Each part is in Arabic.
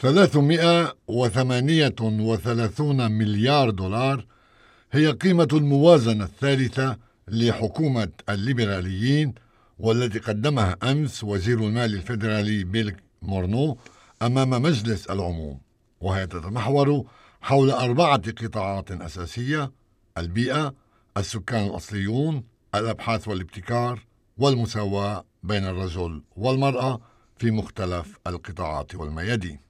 338 مليار دولار هي قيمة الموازنة الثالثة لحكومة الليبراليين والتي قدمها أمس وزير المال الفيدرالي بيل مورنو أمام مجلس العموم وهي تتمحور حول أربعة قطاعات أساسية البيئة السكان الأصليون الأبحاث والابتكار والمساواة بين الرجل والمرأة في مختلف القطاعات والميادين.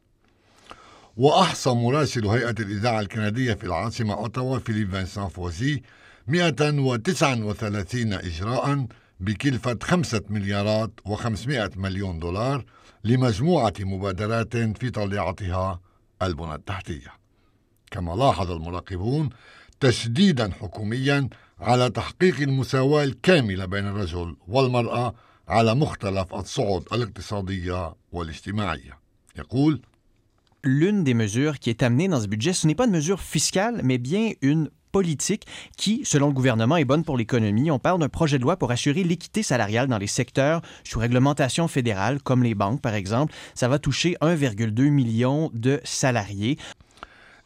وأحصى مراسل هيئة الإذاعة الكندية في العاصمة أوتاوا فيليب فانسان فوزي 139 إجراء بكلفة خمسة مليارات وخمسمائة مليون دولار لمجموعة مبادرات في طليعتها البنى التحتية. كما لاحظ المراقبون تشديدا حكوميا على تحقيق المساواة الكاملة بين الرجل والمرأة على مختلف الصعد الاقتصادية والاجتماعية. يقول L'une des mesures qui est amenée dans ce budget, ce n'est pas une mesure fiscale, mais bien une politique qui, selon le gouvernement, est bonne pour l'économie. On parle d'un projet de loi pour assurer l'équité salariale dans les secteurs sous réglementation fédérale, comme les banques, par exemple. Ça va toucher 1,2 million de salariés.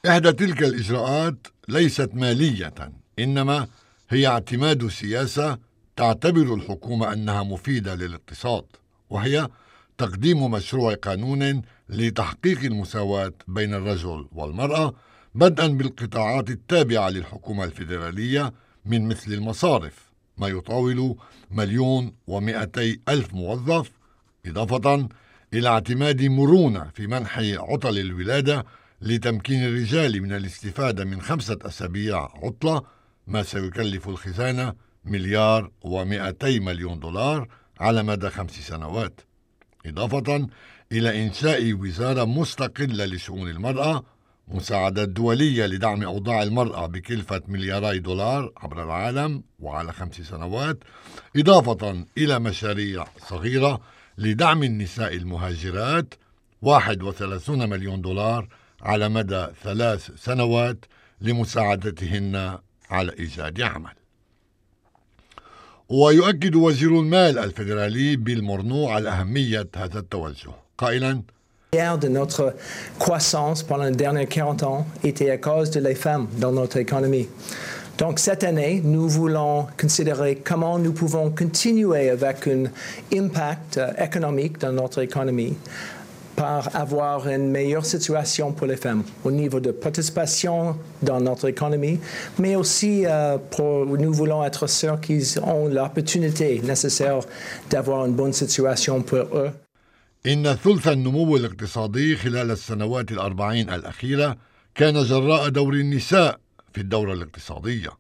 إحدى تلك الإجراءات ليست مالية إنما هي اعتماد سياسة تعتبر الحكومة أنها مفيدة للاقتصاد وهي تقديم مشروع قانون لتحقيق المساواة بين الرجل والمرأة بدءا بالقطاعات التابعة للحكومة الفيدرالية من مثل المصارف ما يطاول مليون ومئتي ألف موظف إضافة إلى اعتماد مرونة في منح عطل الولادة لتمكين الرجال من الاستفادة من خمسة أسابيع عطلة ما سيكلف الخزانة مليار ومئتي مليون دولار على مدى خمس سنوات. إضافة إلى إنشاء وزارة مستقلة لشؤون المرأة مساعدات دولية لدعم أوضاع المرأة بكلفة ملياري دولار عبر العالم وعلى خمس سنوات إضافة إلى مشاريع صغيرة لدعم النساء المهاجرات 31 مليون دولار على مدى ثلاث سنوات لمساعدتهن على إيجاد عمل. ويؤكد وزير المال الفيدرالي بيل مورنو على أهمية هذا التوجه قائلا de notre croissance pendant les derniers 40 ans était à cause de les femmes dans notre économie. Donc cette année, nous voulons considérer comment nous pouvons continuer avec un impact économique dans notre économie par avoir une meilleure situation pour les femmes au niveau de participation dans notre économie, mais aussi euh, pour, nous voulons être sûrs qu'ils ont l'opportunité nécessaire d'avoir une bonne situation pour eux. إن ثلث النمو الاقتصادي خلال السنوات الأربعين الأخيرة كان جراء دور النساء في الدورة الاقتصادية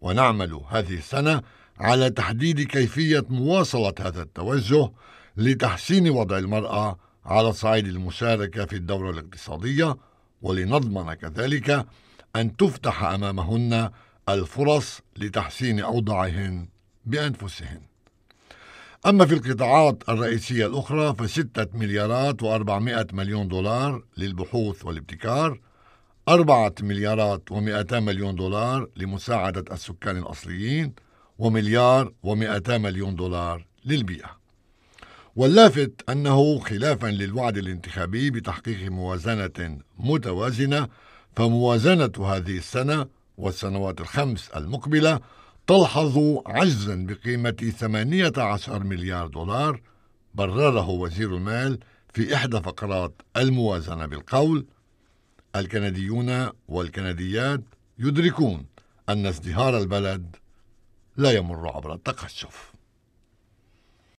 ونعمل هذه السنة على تحديد كيفية مواصلة هذا التوجه لتحسين وضع المرأة على صعيد المشاركة في الدورة الاقتصادية ولنضمن كذلك أن تفتح أمامهن الفرص لتحسين أوضاعهن بأنفسهن. أما في القطاعات الرئيسية الأخرى فستة مليارات وأربعمائة مليون دولار للبحوث والابتكار أربعة مليارات ومئتا مليون دولار لمساعدة السكان الأصليين ومليار ومئتا مليون دولار للبيئة واللافت أنه خلافا للوعد الانتخابي بتحقيق موازنة متوازنة فموازنة هذه السنة والسنوات الخمس المقبلة تلحظ عجزا بقيمة 18 مليار دولار برره وزير المال في إحدى فقرات الموازنة بالقول. الكنديون والكنديات يدركون أن ازدهار البلد لا يمر عبر التقشف.